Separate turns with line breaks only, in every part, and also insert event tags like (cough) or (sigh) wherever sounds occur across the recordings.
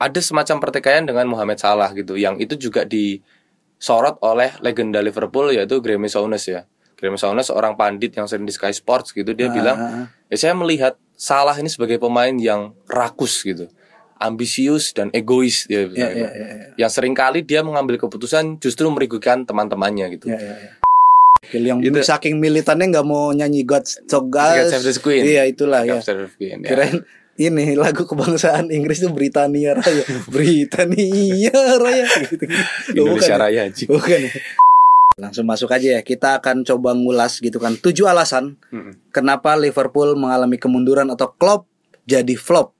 ada semacam pertikaian dengan Mohamed Salah gitu yang itu juga disorot oleh legenda Liverpool yaitu Graeme Souness ya. Graeme Souness seorang pandit yang sering di Sky Sports gitu dia
Ah,
bilang
ah, ah.
ya saya melihat Salah ini sebagai pemain yang rakus gitu. Ambisius dan egois dia bilang
Ya,
gitu.
ya, ya, ya.
Yang sering kali dia mengambil keputusan justru merugikan teman-temannya gitu.
Ya, ya, ya. Gil, yang
Itu-
saking militannya nggak mau nyanyi God Song
God Save the Queen.
Iya itulah ya.
Captain of Queen, ya.
Kirain ini lagu kebangsaan Inggris itu Britania Raya. Britania Raya gitu.
Indonesia
bukan ya?
Raya Ji.
Bukan ya? Langsung masuk aja ya. Kita akan coba ngulas gitu kan. Tujuh alasan
Mm-mm.
kenapa Liverpool mengalami kemunduran atau Klopp jadi flop.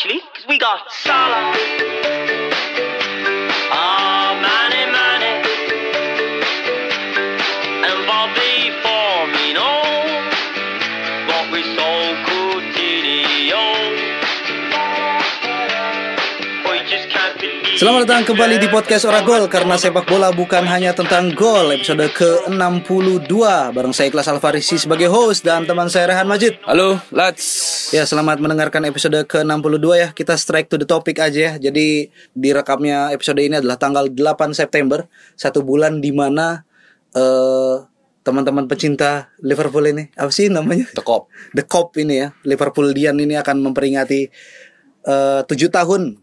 Actually, because we got Salah.
Selamat datang kembali di podcast Oragol karena sepak bola bukan hanya tentang gol episode ke-62 bareng saya Ikhlas Alfarisi sebagai host dan teman saya Rehan Majid.
Halo, let's.
Ya, selamat mendengarkan episode ke-62 ya. Kita straight to the topic aja ya. Jadi direkamnya episode ini adalah tanggal 8 September, satu bulan di mana eh teman-teman pecinta Liverpool ini apa sih namanya?
The Cop.
The Cop ini ya, Liverpoolian ini akan memperingati eh, tujuh tahun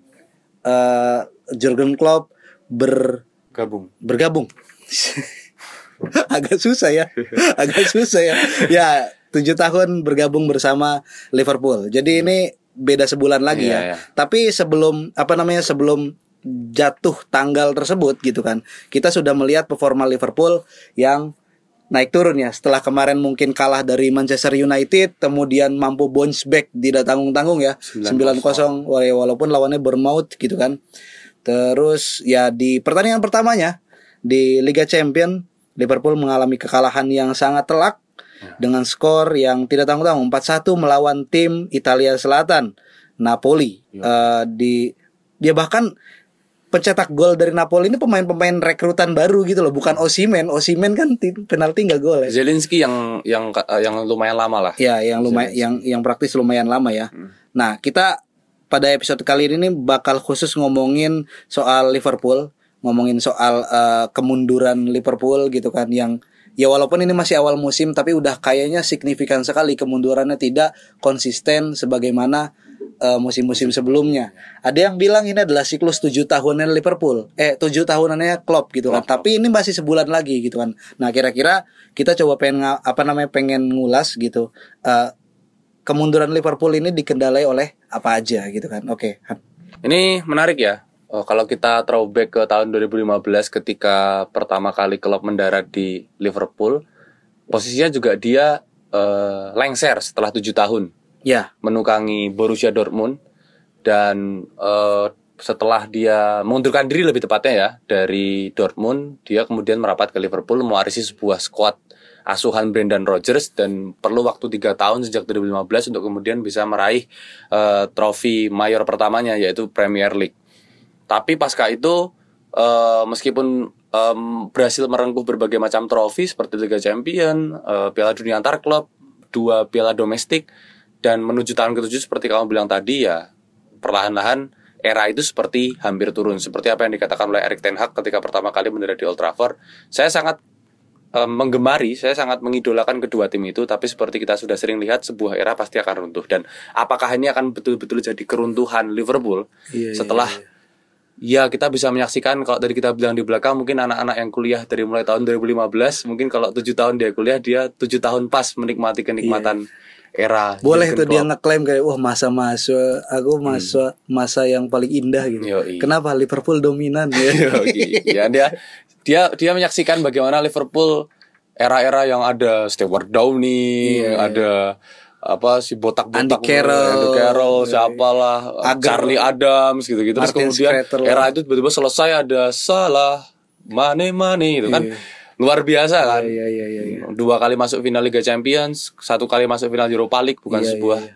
eh Jurgen Klopp ber
Gabung.
bergabung. (laughs) agak susah ya, (laughs) agak susah ya. Ya tujuh tahun bergabung bersama Liverpool. Jadi ini beda sebulan lagi
Iya,
ya.
iya.
Tapi sebelum apa namanya sebelum jatuh tanggal tersebut gitu kan, kita sudah melihat performa Liverpool yang naik turun ya. Setelah kemarin mungkin kalah dari Manchester United, kemudian mampu bounce back tidak tanggung-tanggung ya, 9-0 wala- walaupun lawannya Bournemouth gitu kan. Terus ya di pertandingan pertamanya di Liga Champion Liverpool mengalami kekalahan yang sangat telak dengan skor yang tidak tanggung-tanggung 4-1 melawan tim Italia Selatan Napoli. Eh, di dia bahkan pencetak gol dari Napoli ini pemain-pemain rekrutan baru gitu loh, bukan Osimen. Osimen kan ti- penalti nggak gol ya.
Zelinski yang yang yang lumayan lama lah.
Ya, yang lumayan yang yang praktis lumayan lama ya. Nah, kita pada episode kali ini bakal khusus ngomongin soal Liverpool, ngomongin soal eh, kemunduran Liverpool gitu kan yang ya walaupun ini masih awal musim tapi udah kayaknya signifikan sekali kemundurannya tidak konsisten sebagaimana eh, musim-musim sebelumnya. Ada yang bilang ini adalah siklus tujuh tahunan Liverpool, eh tujuh tahunannya Klopp gitu kan. Tapi ini masih sebulan lagi gitu kan. Nah kira-kira kita coba pengen apa namanya pengen ngulas gitu. eh, kemunduran Liverpool ini dikendalai oleh apa aja gitu kan. Oke. Han.
Ini menarik ya. Oh, kalau kita throwback ke tahun 2015 ketika pertama kali klub mendarat di Liverpool, posisinya juga dia eh, lengser setelah tujuh tahun
Ya,
menukangi Borussia Dortmund dan eh, setelah dia mengundurkan diri lebih tepatnya ya dari Dortmund, dia kemudian merapat ke Liverpool mewarisi sebuah skuad asuhan Brendan Rodgers dan perlu waktu tiga tahun sejak 2015 untuk kemudian bisa meraih eh, trofi mayor pertamanya yaitu Premier League. Tapi pasca itu eh, meskipun em, berhasil merengkuh berbagai macam trofi seperti Liga Champion, eh, Piala Dunia antar klub, dua piala domestik dan menuju tahun ketujuh seperti kamu bilang tadi ya perlahan-lahan era itu seperti hampir turun seperti apa yang dikatakan oleh Erik Ten Hag ketika pertama kali mendarat di Old Trafford. Saya sangat em, menggemari, saya sangat mengidolakan kedua tim itu, tapi seperti kita sudah sering lihat sebuah era pasti akan runtuh dan apakah ini akan betul-betul jadi keruntuhan Liverpool
Iya, iya,
setelah Ya kita bisa menyaksikan kalau tadi kita bilang di belakang mungkin anak-anak yang kuliah dari mulai tahun 2015 mungkin kalau tujuh tahun dia kuliah dia tujuh tahun pas menikmati kenikmatan era
Iya. boleh tuh dia ngeklaim kayak wah masa-masa aku masa masa yang paling indah gitu.
Yoi.
Kenapa Liverpool dominan ya? (laughs)
Yoi. ya dia dia dia menyaksikan bagaimana Liverpool era-era yang ada Stewart Downey,
Iya,
ada apa si botak-botak
Andy Carroll.
Andy Carroll,
Iya.
siapalah
Agar.
Charlie Adams gitu-gitu. Terus kemudian
Skrtel.
era itu tiba-tiba selesai ada salah Mane Mane gitu kan.
Iya.
luar biasa kan.
Iya iya iya. iya.
Dua kali masuk final Liga Champions, satu kali masuk final Europa League bukan
Iya,
sebuah
iya,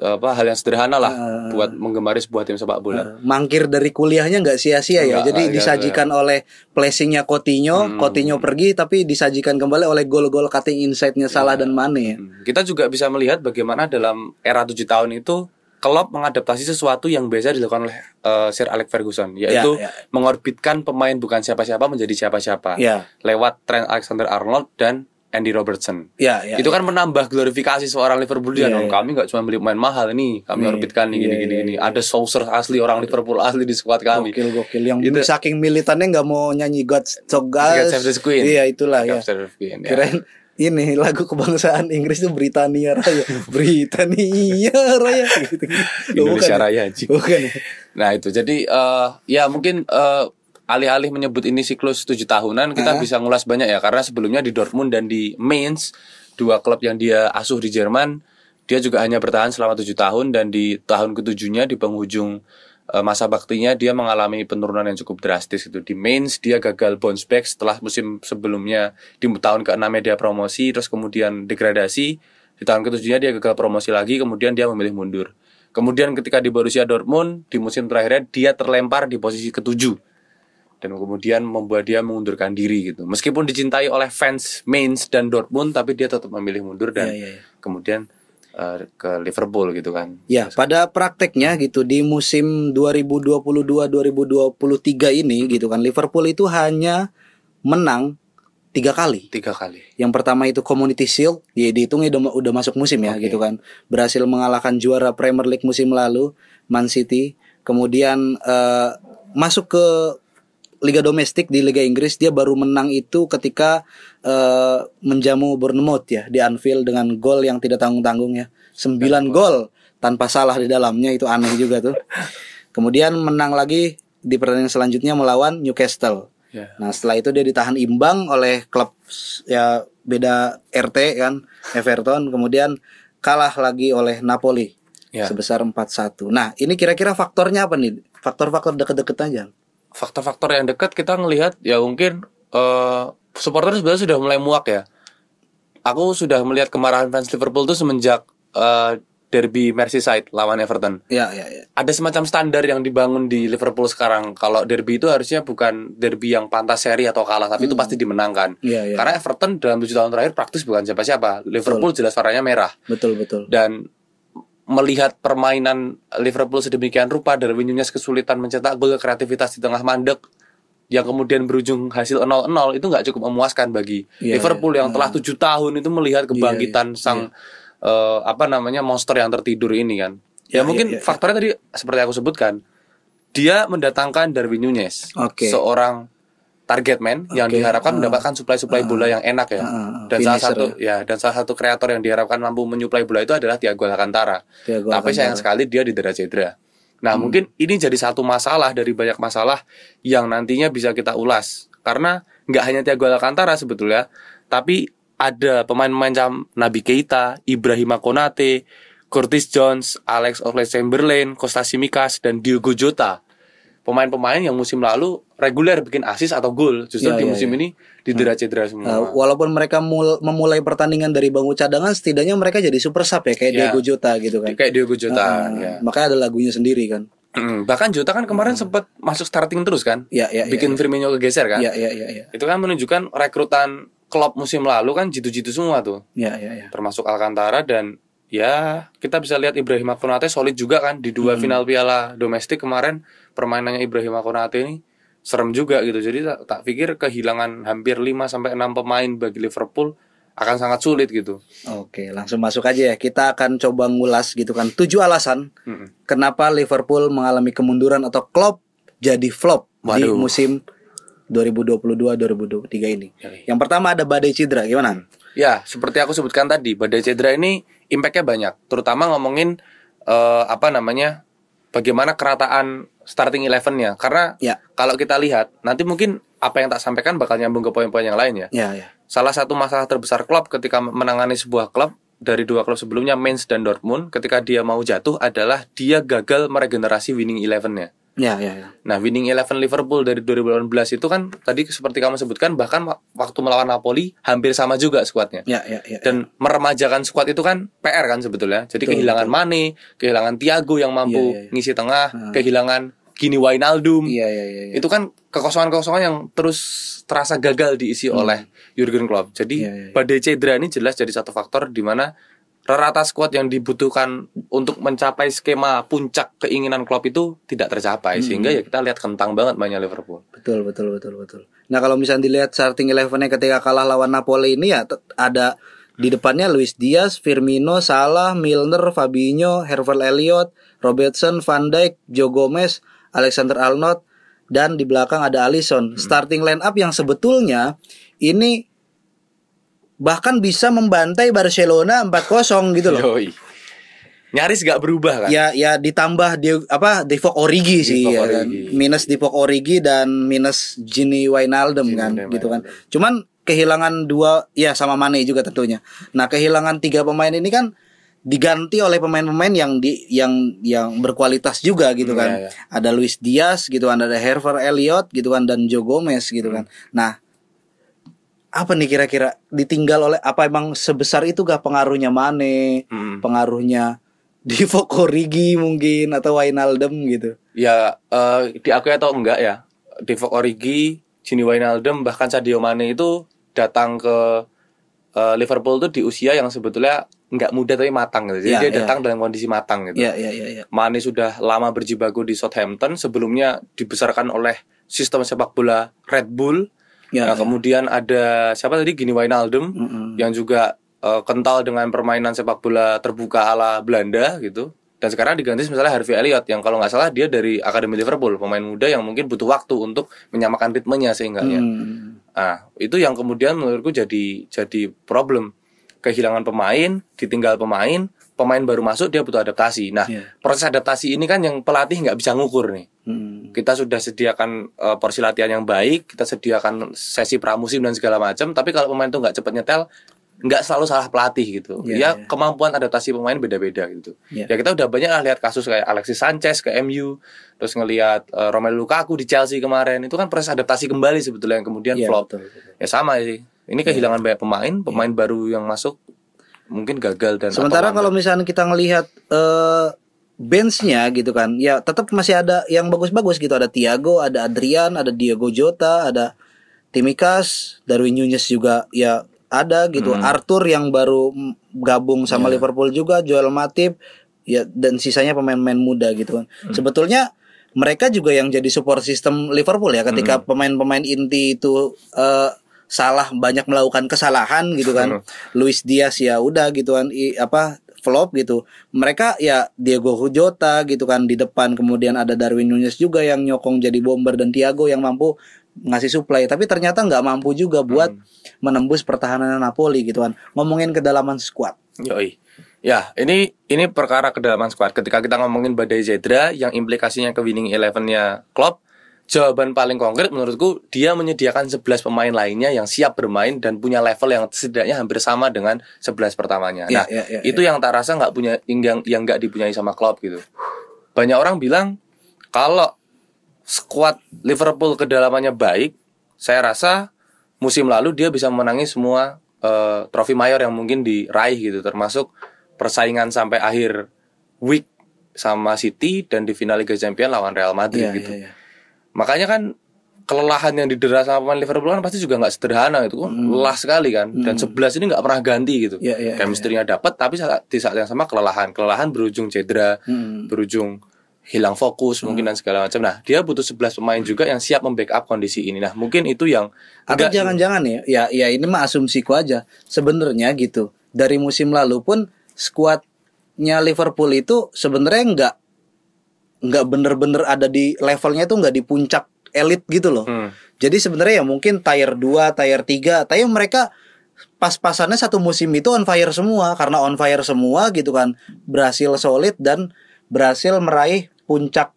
apa hal yang sederhana lah buat menggemari sebuah tim sepak bola.
Mangkir dari kuliahnya nggak sia-sia ya. Jadi
nggak,
disajikan oleh placingnya Coutinho, Coutinho pergi tapi disajikan kembali oleh gol-gol cutting inside-nya Salah dan Mane ya.
Hmm. Kita juga bisa melihat bagaimana dalam era tujuh tahun itu Klopp mengadaptasi sesuatu yang biasa dilakukan oleh eh, Sir Alex Ferguson, yaitu
Ya, ya.
mengorbitkan pemain bukan siapa-siapa menjadi siapa-siapa
Ya.
lewat Trent Alexander-Arnold dan Andy Robertson.
Ya, ya.
itu kan menambah glorifikasi seorang Liverpool.
Iya,
dong.
iya.
Kami nggak cuma beli pemain mahal ini, kami
Iya,
orbitkan nih
iya,
gini-gini.
iya,
gini. Ada Souser asli orang Liverpool asli di squad kami.
Gokil gokil yang
Itu-
saking militannya nggak mau nyanyi God So
God Save the Queen.
Iya itulah ya.
Captain of Queen, ya.
Kirain ini lagu kebangsaan Inggris itu Britania Raya. Britania Raya gitu. (laughs)
Indonesia
Bukan ya?
Raya.
Bukan. ya?
Nah itu jadi eh, ya mungkin eh, alih-alih menyebut ini siklus tujuh tahunan kita bisa ngulas banyak ya. Karena sebelumnya di Dortmund dan di Mainz dua klub yang dia asuh di Jerman dia juga hanya bertahan selama tujuh tahun. Dan di tahun ketujuhnya di penghujung eh, masa baktinya dia mengalami penurunan yang cukup drastis itu di Mainz dia gagal bounce back setelah musim sebelumnya di tahun ke-6 dia promosi terus kemudian degradasi. Di tahun ketujuhnya dia gagal promosi lagi kemudian dia memilih mundur. Kemudian ketika di Borussia Dortmund di musim terakhirnya dia terlempar di posisi ketujuh dan kemudian membuat dia mengundurkan diri gitu. Meskipun dicintai oleh fans Mainz dan Dortmund tapi dia tetap memilih mundur dan
Iya, iya, iya.
kemudian eh, ke Liverpool gitu kan.
Ya, pada prakteknya gitu di musim 2022-2023 ini gitu kan Liverpool itu hanya menang tiga kali.
Tiga kali.
Yang pertama itu Community Shield, ya dihitungnya udah, udah masuk musim ya
Oke.
gitu kan. Berhasil mengalahkan juara Premier League musim lalu, Man City. Kemudian eh, masuk ke Liga domestik di Liga Inggris dia baru menang itu ketika eh, menjamu Bournemouth ya di Anfield dengan gol yang tidak tanggung-tanggung ya. 9 gol tanpa salah di dalamnya itu aneh juga tuh. (laughs) Kemudian menang lagi di pertandingan selanjutnya melawan Newcastle.
Ya.
Nah setelah itu dia ditahan imbang oleh klub ya beda RT kan Everton kemudian kalah lagi oleh Napoli
Ya.
sebesar 4-1. Nah ini kira-kira faktornya apa nih? Faktor-faktor deket-deket aja.
Faktor-faktor yang dekat kita ngelihat ya mungkin eh supporter sebenarnya sudah mulai muak ya. Aku sudah melihat kemarahan fans Liverpool tuh semenjak eh, derby Merseyside lawan Everton.
Ya ya ya.
ada semacam standar yang dibangun di Liverpool sekarang. Kalau derby itu harusnya bukan derby yang pantas seri atau kalah, tapi itu pasti dimenangkan.
Iya, iya.
Karena Everton dalam tujuh tahun terakhir praktis bukan siapa-siapa. Liverpool jelas warnanya merah.
Betul betul.
Dan melihat permainan Liverpool sedemikian rupa, Darwin Nunez kesulitan mencetak gol kreativitas di tengah mandek yang kemudian berujung hasil 0-0 itu nggak cukup memuaskan bagi
Iya,
Liverpool
iya.
yang telah tujuh tahun itu melihat kebangkitan
iya,
sang eh, apa namanya monster yang tertidur ini kan. Ya,
Iya,
mungkin
iya, iya.
faktornya tadi seperti aku sebutkan, dia mendatangkan Darwin Nunez,
Oke.
seorang target man yang
Oke,
diharapkan
ah.
mendapatkan suplai-suplai bola yang enak ya.
Ah,
dan salah satu ya. dan salah satu kreator yang diharapkan mampu menyuplai bola itu adalah Thiago Alcantara.
Thiago
Tapi sayang
Alcantara. Hmm.
sekali dia didera cedera. Nah, mungkin ini jadi satu masalah dari banyak masalah yang nantinya bisa kita ulas. Karena nggak hanya Thiago Alcantara sebetulnya, tapi ada pemain-pemain macam Nabi Keita, Ibrahima Konate, Curtis Jones, Alex Oxlade-Chamberlain, Costa Simikas dan Diogo Jota. Pemain-pemain yang musim lalu reguler bikin asis atau gol, justru
Iya,
di
iya,
musim
iya.
ini didera cedera semua.
Uh, walaupun mereka mul- memulai pertandingan dari bangku cadangan, setidaknya mereka jadi super sub ya kayak
Ya.
Diego Jota gitu kan.
Kayak Diogo Jota,
Ah,
ya.
Makanya ada lagunya sendiri kan.
Mm, Bahkan Jota kan kemarin sempat masuk starting terus kan?
Ya ya ya.
bikin Firmino kegeser kan?
Ya ya ya ya.
Itu kan menunjukkan rekrutan klub musim lalu kan jitu-jitu semua tuh,
Ya ya ya.
termasuk Alcantara dan ya kita bisa lihat Ibrahim Konate solid juga kan di dua final Piala domestik kemarin permainannya Ibrahim Konate ini serem juga gitu. Jadi tak, tak pikir kehilangan hampir 5 sampai 6 pemain bagi Liverpool akan sangat sulit gitu.
Oke, langsung masuk aja ya. Kita akan coba ngulas gitu kan. Tujuh alasan
Mm-mm.
kenapa Liverpool mengalami kemunduran atau Klopp jadi flop di
Waduh.
musim 2022-2023 ini. Yang pertama ada badai cedera, gimana?
Ya, seperti aku sebutkan tadi, badai cedera ini impactnya banyak, terutama ngomongin eh, apa namanya, bagaimana kerataan starting eleven-nya. Karena
Ya.
kalau kita lihat, nanti mungkin apa yang tak sampaikan bakal nyambung ke poin-poin yang lain ya.
Ya ya.
Salah satu masalah terbesar klub ketika menangani sebuah klub dari dua klub sebelumnya, Mainz dan Dortmund, ketika dia mau jatuh adalah dia gagal meregenerasi winning eleven-nya.
Ya, ya, ya.
Nah, winning eleven Liverpool dari 2018 itu kan tadi seperti kamu sebutkan bahkan wa- waktu melawan Napoli hampir sama juga skuadnya.
Ya, ya, ya.
Dan meremajakan skuad itu kan PR kan sebetulnya. Jadi
Betul,
kehilangan Mane, kehilangan Thiago yang mampu
Iya, iya, iya.
ngisi tengah,
Hmm.
kehilangan Gini Wijnaldum.
Iya, iya, iya. iya.
Itu kan kekosongan-kekosongan yang terus terasa gagal diisi oleh Jurgen Klopp. Jadi
Hmm. Iya, iya, iya.
badai cedera ini jelas jadi satu faktor di mana rata skuad yang dibutuhkan untuk mencapai skema puncak keinginan Klopp itu tidak tercapai
Hmm.
sehingga ya kita lihat kentang banget mainnya Liverpool.
Betul, betul, betul, betul. Nah, kalau misalnya dilihat starting elevennya ketika kalah lawan Napoli ini ya ada di depannya Luis Diaz, Firmino, Salah, Milner, Fabinho, Hervel Elliott, Robertson, Van Dijk, Joe Gomez, Alexander Arnold dan di belakang ada Alisson. Starting line up yang sebetulnya ini bahkan bisa membantai Barcelona 4-0 gitu loh.
Yoi. Nyaris gak berubah kan?
Ya ya ditambah dia apa Divock Origi sih
Divock
ya kan. Minus Divock Origi dan minus Gini Wijnaldum
Gini
kan
Wijnaldum.
gitu kan. Cuman kehilangan dua ya sama Mane juga tentunya. Nah, kehilangan tiga pemain ini kan diganti oleh pemain-pemain yang di yang yang berkualitas juga gitu
Hmm,
kan.
iya, iya.
Ada Luis Diaz gitu kan, ada Herver Elliott gitu kan dan Joe Gomez gitu
Hmm.
kan. Nah, apa nih kira-kira ditinggal oleh apa emang sebesar itu gak pengaruhnya Mane?
Hmm.
pengaruhnya Divock Origi mungkin atau Wijnaldum gitu.
Ya eh, diakui atau enggak ya Divock Origi, Gini Wijnaldum bahkan Sadio Mane itu datang ke eh, Liverpool tuh di usia yang sebetulnya nggak muda tapi matang gitu. Jadi
Ya,
dia
ya.
datang dalam kondisi matang gitu.
Iya iya iya iya.
Mane sudah lama berjibaku di Southampton sebelumnya dibesarkan oleh sistem sepak bola Red Bull.
Ya,
Nah, kemudian ada siapa tadi Gini Wijnaldum
Mm-mm.
yang juga eh, kental dengan permainan sepak bola terbuka ala Belanda gitu. Dan sekarang diganti misalnya Harvey Elliott yang kalau nggak salah dia dari Akademi Liverpool, pemain muda yang mungkin butuh waktu untuk menyamakan ritmenya sehingga
Hmm.
Nah, itu yang kemudian menurutku jadi jadi problem. Kehilangan pemain, ditinggal pemain, pemain baru masuk dia butuh adaptasi. Nah,
Iya.
proses adaptasi ini kan yang pelatih nggak bisa ngukur nih.
Hmm.
Kita sudah sediakan eh, porsi latihan yang baik, kita sediakan sesi pramusim dan segala macam, tapi kalau pemain itu nggak cepet nyetel, nggak selalu salah pelatih gitu.
Iya,
ya
iya.
kemampuan adaptasi pemain beda-beda gitu.
Iya.
Ya kita udah banyak lah lihat kasus kayak Alexis Sanchez ke MU, terus ngelihat eh, Romelu Lukaku di Chelsea kemarin, itu kan proses adaptasi kembali sebetulnya yang kemudian
Iya,
flop.
betul, betul.
Ya sama sih. Ini kehilangan banyak pemain, pemain baru yang masuk mungkin gagal dan
Sementara kalau misalnya kita ngelihat eh benchnya gitu kan, ya tetap masih ada yang bagus-bagus gitu. Ada Thiago, ada Adrian, ada Diego Jota, ada Timikas, Darwin Nunez juga ya ada gitu.
Hmm.
Arthur yang baru gabung sama
Iya.
Liverpool juga, Joel Matip, ya dan sisanya pemain-pemain muda gitu kan.
Hmm.
Sebetulnya mereka juga yang jadi support sistem Liverpool ya ketika
Hmm.
pemain-pemain inti itu eh, salah banyak melakukan kesalahan gitu kan.
Hmm.
Luis Diaz ya udah gitu kan i- apa flop gitu. Mereka ya Diego Jota gitu kan di depan kemudian ada Darwin Nunez juga yang nyokong jadi bomber dan Thiago yang mampu ngasih supply tapi ternyata nggak mampu juga buat menembus pertahanan Napoli gitu kan. Ngomongin kedalaman squad.
Yoi. Ya, ini ini perkara kedalaman squad. Ketika kita ngomongin badai Zedra yang implikasinya ke winning eleven-nya Klopp, jawaban paling konkret menurutku dia menyediakan 11 pemain lainnya yang siap bermain dan punya level yang setidaknya hampir sama dengan 11 pertamanya.
Ya,
Nah,
ya, ya,
itu yang tak rasa nggak punya yang yang nggak dipunyai sama Klopp gitu. Banyak orang bilang kalau skuad Liverpool kedalamannya baik, saya rasa musim lalu dia bisa menangi semua eh, trofi mayor yang mungkin diraih gitu, termasuk persaingan sampai akhir week sama City dan di final Liga Champions lawan Real Madrid
Iya,
gitu.
iya, iya.
Makanya kan kelelahan yang didera sama pemain Liverpool kan pasti juga nggak sederhana itu kan lelah sekali kan dan 11 ini nggak pernah ganti gitu.
Hmm. Iya, iya,
Chemistry-nya dapat tapi saat- di saat yang sama kelelahan. Kelelahan berujung cedera,
Hmm.
berujung hilang fokus mungkin dan segala macam. Nah, dia butuh 11 pemain juga yang siap membackup kondisi ini. Nah, mungkin itu yang
Atau
agak-
jangan-jangan ya, ya, ya ini mah asumsiku aja. Sebenarnya gitu. Dari musim lalu pun skuadnya Liverpool itu sebenarnya nggak nggak bener-bener ada di levelnya itu nggak di puncak elit gitu loh.
Hmm.
Jadi sebenarnya ya mungkin tier 2, tier 3, tapi mereka pas-pasannya satu musim itu on fire semua karena on fire semua gitu kan. Berhasil solid dan berhasil meraih puncak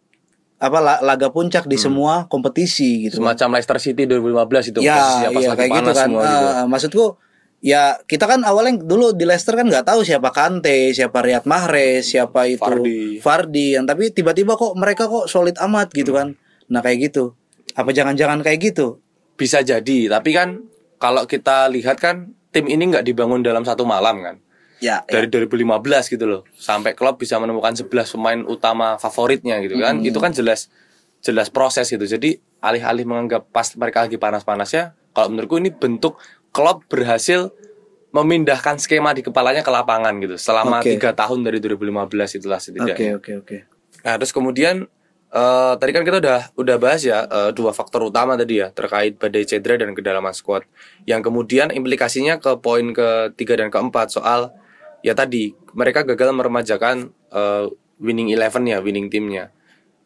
apa la- laga puncak di semua kompetisi gitu.
semacam Leicester City 2015 itu
ya,
posisinya pas
iya
lagi
kayak gitu
panas
kan.
semua gitu.
Eh, maksudku ya kita kan awalnya dulu di Leicester kan nggak tahu siapa Kante, siapa Riyad Mahrez, siapa itu
Vardy.
Vardy, yang tapi tiba-tiba kok mereka kok solid amat gitu kan. Nah kayak gitu. Apa jangan-jangan kayak gitu?
Bisa jadi, tapi kan kalau kita lihat kan tim ini nggak dibangun dalam satu malam kan.
Ya, ya.
Dari 2015 gitu loh. Sampai klub bisa menemukan 11 pemain utama favoritnya gitu kan. Itu kan jelas jelas proses gitu. Jadi alih-alih menganggap pas mereka lagi panas-panasnya, kalau menurutku ini bentuk klub berhasil memindahkan skema di kepalanya ke lapangan gitu selama
Oke.
tiga tahun dari 2015 itulah
Oke,
setidaknya.
oke, oke.
Nah, terus kemudian eh tadi kan kita udah udah bahas ya eh, dua faktor utama tadi ya terkait badai cedera dan kedalaman squad. Yang kemudian implikasinya ke poin ketiga dan keempat soal ya tadi mereka gagal meremajakan eh, winning eleven ya, winning timnya.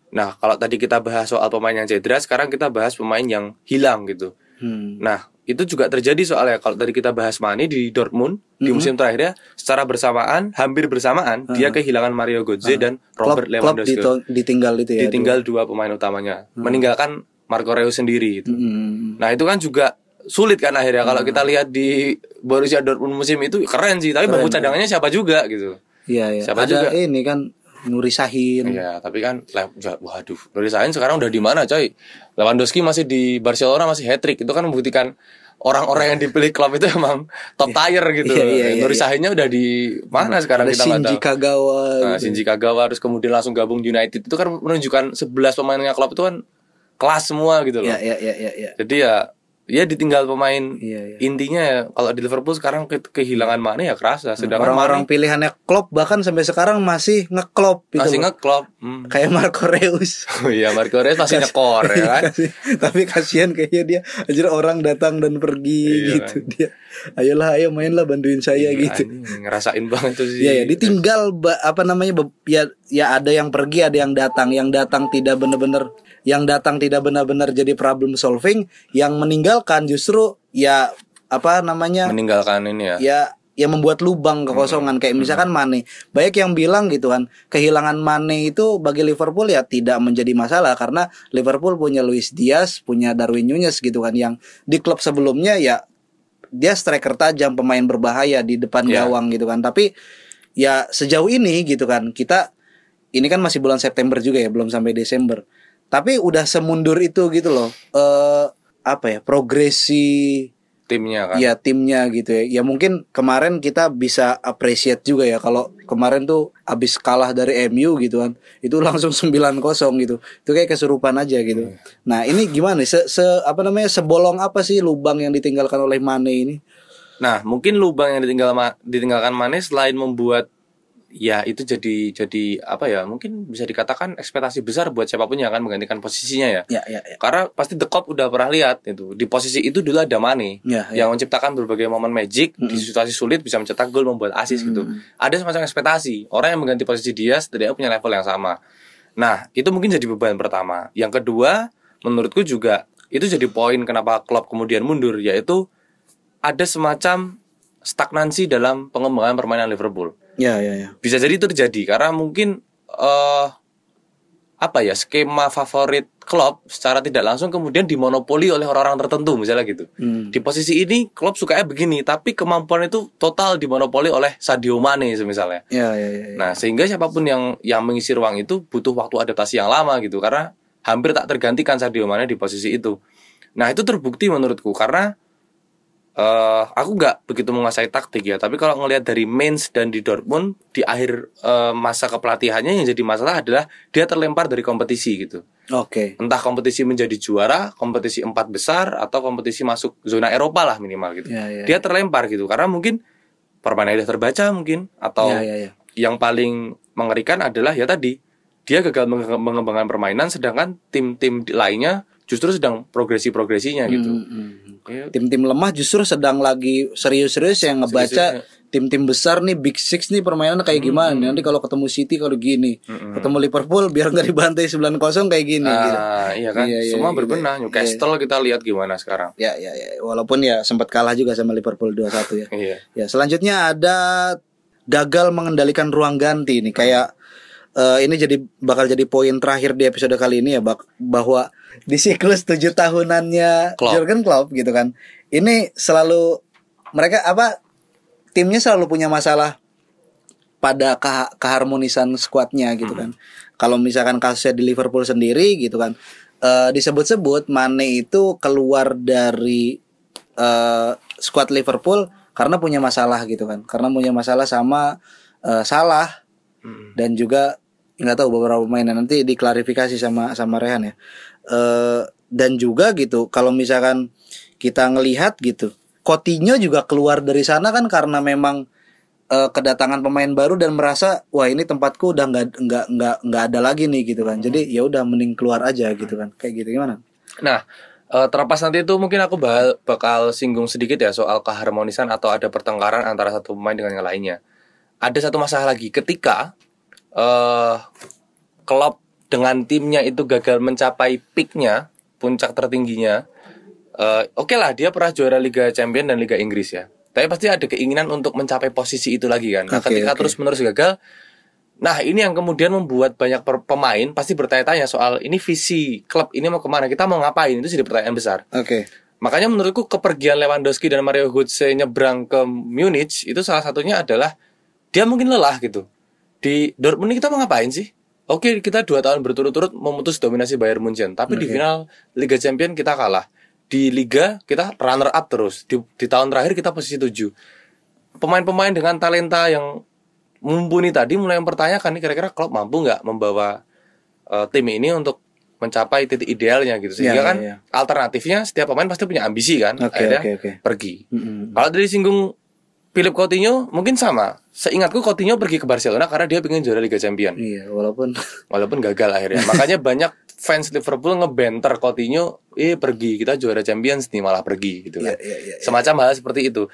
Nah, kalau tadi kita bahas soal pemain yang cedera, sekarang kita bahas pemain yang hilang gitu.
Hmm.
Nah, itu juga terjadi soalnya kalau tadi kita bahas Mane di Dortmund di musim terakhirnya secara bersamaan, hampir bersamaan dia kehilangan Mario Götze dan
Klub,
Robert
klub
Lewandowski
dito- ditinggal itu ya.
ditinggal dua pemain utamanya meninggalkan Marco Reus sendiri gitu.
Hmm.
Nah itu kan juga sulit kan akhirnya kalau kita lihat di Borussia Dortmund musim itu keren sih tapi bangku cadangannya siapa juga gitu.
Iya, iya.
Siapa
Ada
juga?
ini kan Nuri Sahin.
Iya tapi kan waduh Nuri Sahin sekarang udah di mana coy? Lewandowski masih di Barcelona masih hat trick itu kan membuktikan orang-orang yang dipilih klub itu emang top tier gitu.
Iya, iya, iya,
Nuri
iya.
Sahinnya udah di mana sekarang
Ada
kita nggak
Shinji
tahu.
Kagawa.
Nah,
gitu.
Shinji Kagawa harus kemudian langsung gabung United itu kan menunjukkan 11 pemainnya klub itu kan kelas semua gitu loh.
Iya, iya, iya, iya, iya.
Jadi ya ya ditinggal pemain
Iya, iya.
intinya ya kalau di Liverpool sekarang ke- kehilangan Mane ya kerasa sedangkan
Orang-orang
Mane
pilihannya Klopp bahkan sampai sekarang masih ngeklop gitu.
masih ngeklop. Hmm.
Kayak Marco Reus.
Oh (laughs) iya Marco Reus masih nyekor ya (laughs) kan.
Tapi kasihan kayaknya dia anjir orang datang dan pergi
Iya,
gitu dia. Ayolah ayo mainlah bantuin saya gitu.
Anjing, ngerasain banget tuh sih.
Iya ya, ditinggal apa namanya ya ya ada yang pergi, ada yang datang. Yang datang tidak benar-benar yang datang tidak benar-benar jadi problem solving, yang meninggalkan justru ya apa namanya?
meninggalkan ini ya.
ya ya membuat lubang kekosongan kayak misalkan Mane. Banyak yang bilang gitu kan, kehilangan Mane itu bagi Liverpool ya tidak menjadi masalah karena Liverpool punya Luis Diaz, punya Darwin Nunez gitu kan yang di klub sebelumnya ya dia striker tajam, pemain berbahaya di depan
Ya.
gawang gitu kan. Tapi ya sejauh ini gitu kan kita ini kan masih bulan September juga ya, belum sampai Desember. Tapi udah semundur itu gitu loh. Eh apa ya? Progresi
Timnya kan.
ya timnya gitu ya. Ya mungkin kemarin kita bisa appreciate juga ya kalau kemarin tuh abis kalah dari MU gitu kan. Itu (laughs) langsung 9-0 gitu. Itu kayak kesurupan aja gitu. Nah, ini gimana? Se, se- apa namanya? Sebolong apa sih lubang yang ditinggalkan oleh Mane ini?
Nah, mungkin lubang yang ditinggal ditinggalkan Mane selain membuat ya itu jadi jadi apa ya? Mungkin bisa dikatakan ekspektasi besar buat siapa pun yang akan menggantikan posisinya ya.
Ya, ya, ya.
Karena pasti The Cop udah pernah lihat itu di posisi itu dulu ada Mane
Ya, ya.
yang menciptakan berbagai momen magic di situasi sulit bisa mencetak gol membuat assist gitu. Ada semacam ekspektasi orang yang mengganti posisi dia setidaknya punya level yang sama. Nah itu mungkin jadi beban pertama. Yang kedua menurutku juga itu jadi poin kenapa klub kemudian mundur yaitu ada semacam stagnansi dalam pengembangan permainan Liverpool
Ya, ya, ya.
bisa jadi itu terjadi karena mungkin eh apa ya skema favorit klub secara tidak langsung kemudian dimonopoli oleh orang-orang tertentu misalnya gitu.
Hmm.
Di posisi ini klub sukanya begini tapi kemampuan itu total dimonopoli oleh Sadio Mane misalnya.
Ya, ya, ya. ya.
Nah, sehingga siapa pun yang yang mengisi ruang itu butuh waktu adaptasi yang lama gitu karena hampir tak tergantikan Sadio Mane di posisi itu. Nah, itu terbukti menurutku karena eh aku nggak begitu menguasai taktik ya, tapi kalau ngelihat dari Mainz dan di Dortmund di akhir eh, masa kepelatihannya yang jadi masalah adalah dia terlempar dari kompetisi gitu.
Oke.
Entah kompetisi menjadi juara, kompetisi empat besar atau kompetisi masuk zona Eropa lah minimal gitu.
Ya, ya.
Dia terlempar gitu karena mungkin permainannya terbaca mungkin atau
Ya, ya, ya.
yang paling mengerikan adalah ya tadi dia gagal menge- mengembangkan permainan sedangkan tim-tim lainnya justru sedang progresi-progresinya gitu.
Hmm, hmm.
Ya,
Tim-tim lemah justru sedang lagi serius-serius yang ngebaca
Serius-seriusnya.
tim-tim besar nih Big Six nih permainan kayak gimana nanti kalau ketemu City kalau gini ketemu Liverpool biar nggak dibantai 9-0 kayak gini gitu.
Ah, iya kan,
Iya, iya,
semua
iya,
berbenah. Newcastle kita lihat gimana sekarang.
Ya ya ya walaupun ya sempat kalah juga sama Liverpool 2-1 ya.
Iya.
Ya, selanjutnya ada gagal mengendalikan ruang ganti nih kayak eh, ini jadi bakal jadi poin terakhir di episode kali ini ya bak bahwa di siklus tujuh tahunannya
Klopp.
Jurgen Klopp gitu kan ini selalu mereka apa timnya selalu punya masalah pada keha- keharmonisan skuadnya gitu kan. Kalau misalkan kasusnya di Liverpool sendiri gitu kan, eh, disebut-sebut Mane itu keluar dari eh, skuad Liverpool karena punya masalah gitu kan, karena punya masalah sama eh, Salah dan juga nggak tahu beberapa pemain nanti diklarifikasi sama sama Rehan ya. Eh, dan juga gitu, kalau misalkan kita ngelihat gitu, Coutinho juga keluar dari sana kan karena memang eh, kedatangan pemain baru dan merasa wah ini tempatku udah nggak nggak nggak nggak ada lagi nih gitu kan. Jadi ya udah mending keluar aja gitu kan. Kayak gitu gimana?
Nah, eh, terlepas nanti itu mungkin aku bakal, bakal singgung sedikit ya soal keharmonisan atau ada pertengkaran antara satu pemain dengan yang lainnya. Ada satu masalah lagi ketika eh Klopp dengan timnya itu gagal mencapai peaknya, puncak tertingginya. eh, Oke lah, dia pernah juara Liga Champion dan Liga Inggris ya. Tapi pasti ada keinginan untuk mencapai posisi itu lagi kan. Nah,
Oke,
ketika
oke.
terus menerus gagal, Nah ini yang kemudian membuat banyak pemain pasti bertanya-tanya soal ini visi klub ini mau ke mana kita mau ngapain itu jadi pertanyaan besar.
oke
Makanya menurutku kepergian Lewandowski dan Mario Götze nyebrang ke Munich itu salah satunya adalah dia mungkin lelah gitu. Di Dortmund ini kita mau ngapain sih? Oke kita dua tahun berturut-turut memutus dominasi Bayern Munchen, tapi di
Oke.
final Liga Champion kita kalah. Di Liga kita runner up terus. Di, di tahun terakhir kita posisi 7 Pemain-pemain dengan talenta yang mumpuni tadi mulai mempertanyakan nih kira-kira Klopp mampu nggak membawa eh, tim ini untuk mencapai titik idealnya gitu sehingga
Ya,
kan
ya.
alternatifnya setiap pemain pasti punya ambisi kan
Oke,
akhirnya
oke, oke.
pergi
Mm-mm.
kalau dari singgung Philip Coutinho mungkin sama. Seingatku Coutinho pergi ke Barcelona karena dia pengen juara Liga Champion.
Iya walaupun (laughs)
walaupun gagal akhirnya. Makanya banyak fans Liverpool ngebenter Coutinho eh pergi kita juara Champions nih malah pergi gitu
Iya,
kan.
Iya, iya, iya.
semacam hal seperti itu.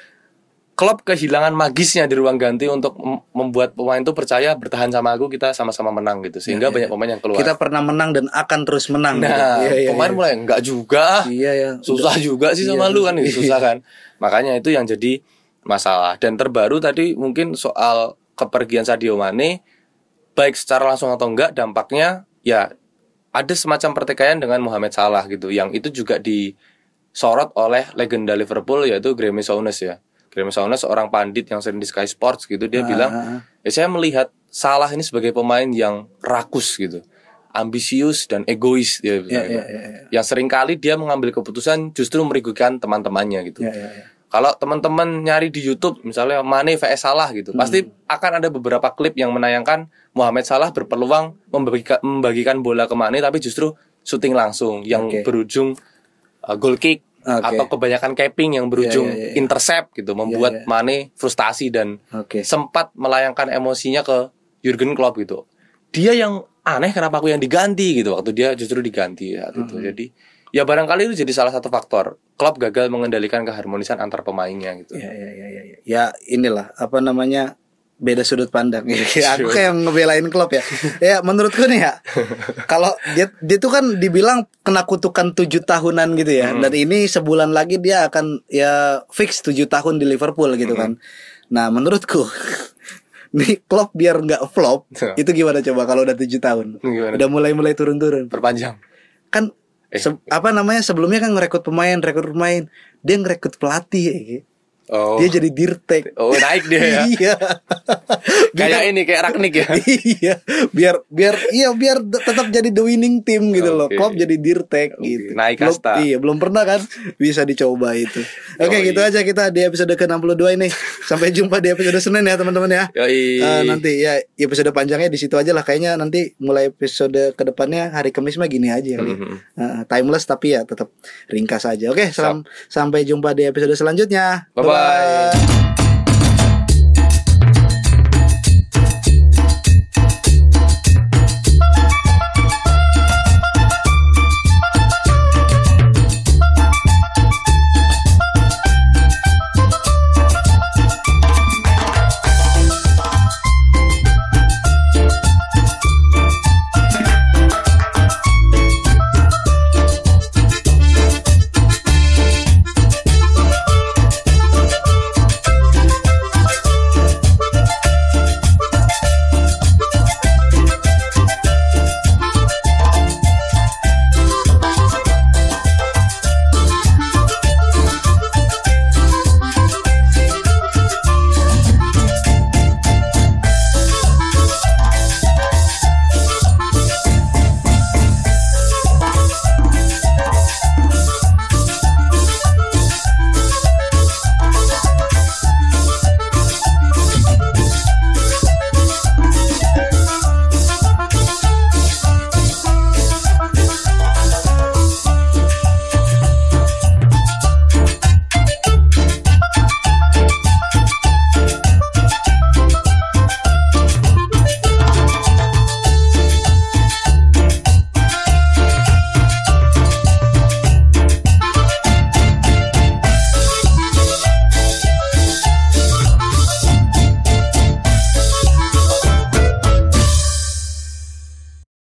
Klopp kehilangan magisnya di ruang ganti untuk mem- membuat pemain itu percaya bertahan sama aku kita sama-sama menang gitu. Sehingga banyak pemain yang keluar.
Kita pernah menang dan akan terus menang gitu.
nah
Iya, iya,
pemain
iya.
mulai enggak juga
iya ya
susah juga sih sama
Iya,
lu kan.
susah.
susah kan. Makanya itu yang jadi masalah dan terbaru tadi mungkin soal kepergian Sadio Mane baik secara langsung atau enggak dampaknya ya ada semacam pertikaian dengan Mohamed Salah gitu yang itu juga disorot oleh legenda Liverpool yaitu Graeme Souness ya Graeme Souness seorang pandit yang sering di Sky Sports gitu dia
Ah,
bilang
ah, ah.
ya saya melihat Salah ini sebagai pemain yang rakus gitu ambisius dan egois dia bilang.
iya, iya, iya.
yang sering kali dia mengambil keputusan justru merugikan teman-temannya gitu
Iya, iya, iya.
Kalau teman-teman nyari di YouTube misalnya Mane vs Salah gitu, pasti akan ada beberapa klip yang menayangkan Mohamed Salah berpeluang membagikan, membagikan bola ke Mane tapi justru syuting langsung yang
Oke.
berujung uh, goal kick
Oke.
atau kebanyakan capping yang berujung
Iya, iya, iya.
intercept gitu
iya.
membuat Mane frustasi dan
Oke.
sempat melayangkan emosinya ke Jurgen Klopp gitu. Dia yang aneh kenapa aku yang diganti gitu waktu dia justru diganti saat itu.
Hmm.
Jadi ya barangkali itu jadi salah satu faktor Klopp gagal mengendalikan keharmonisan antar pemainnya gitu.
Ya, ya, ya, ya, ya. Inilah apa namanya beda sudut pandang. (laughs) Ya, aku kayak ngebelain klub ya. ya menurutku nih ya, (laughs) kalau dia dia tuh kan dibilang kena kutukan tujuh tahunan gitu ya, dan ini sebulan lagi dia akan ya fix tujuh tahun di Liverpool gitu kan. Nah menurutku (laughs) nih klub biar nggak flop itu gimana coba kalau udah tujuh tahun,
Gimana?
udah mulai mulai turun-turun
Perpanjang.
kan
Eh.
se- apa namanya sebelumnya kan ngerekrut pemain rekrut pemain dia ngerekrut pelatih Ki.
Oh.
dia jadi dirtek
Oh, naik dia ya. (laughs)
iya
kayak ini kayak Ragnik ya. (laughs)
iya biar biar iya biar tetap jadi the winning team gitu loh
Oke.
Klopp jadi dirtek
Oke,
gitu
naik
belum,
kasta.
iya belum pernah kan bisa dicoba itu (laughs) oke
Yoi.
gitu aja kita di episode ke 62 ini sampai jumpa di episode Senin ya teman-teman ya
Yoi.
Eh, nanti ya episode panjangnya di situ aja lah kayaknya nanti mulai episode ke depannya hari Kamis mah gini aja kali.
Mhm.
Eh, timeless tapi ya tetap ringkas aja. Oke, sam- sampai jumpa di episode selanjutnya. Bye.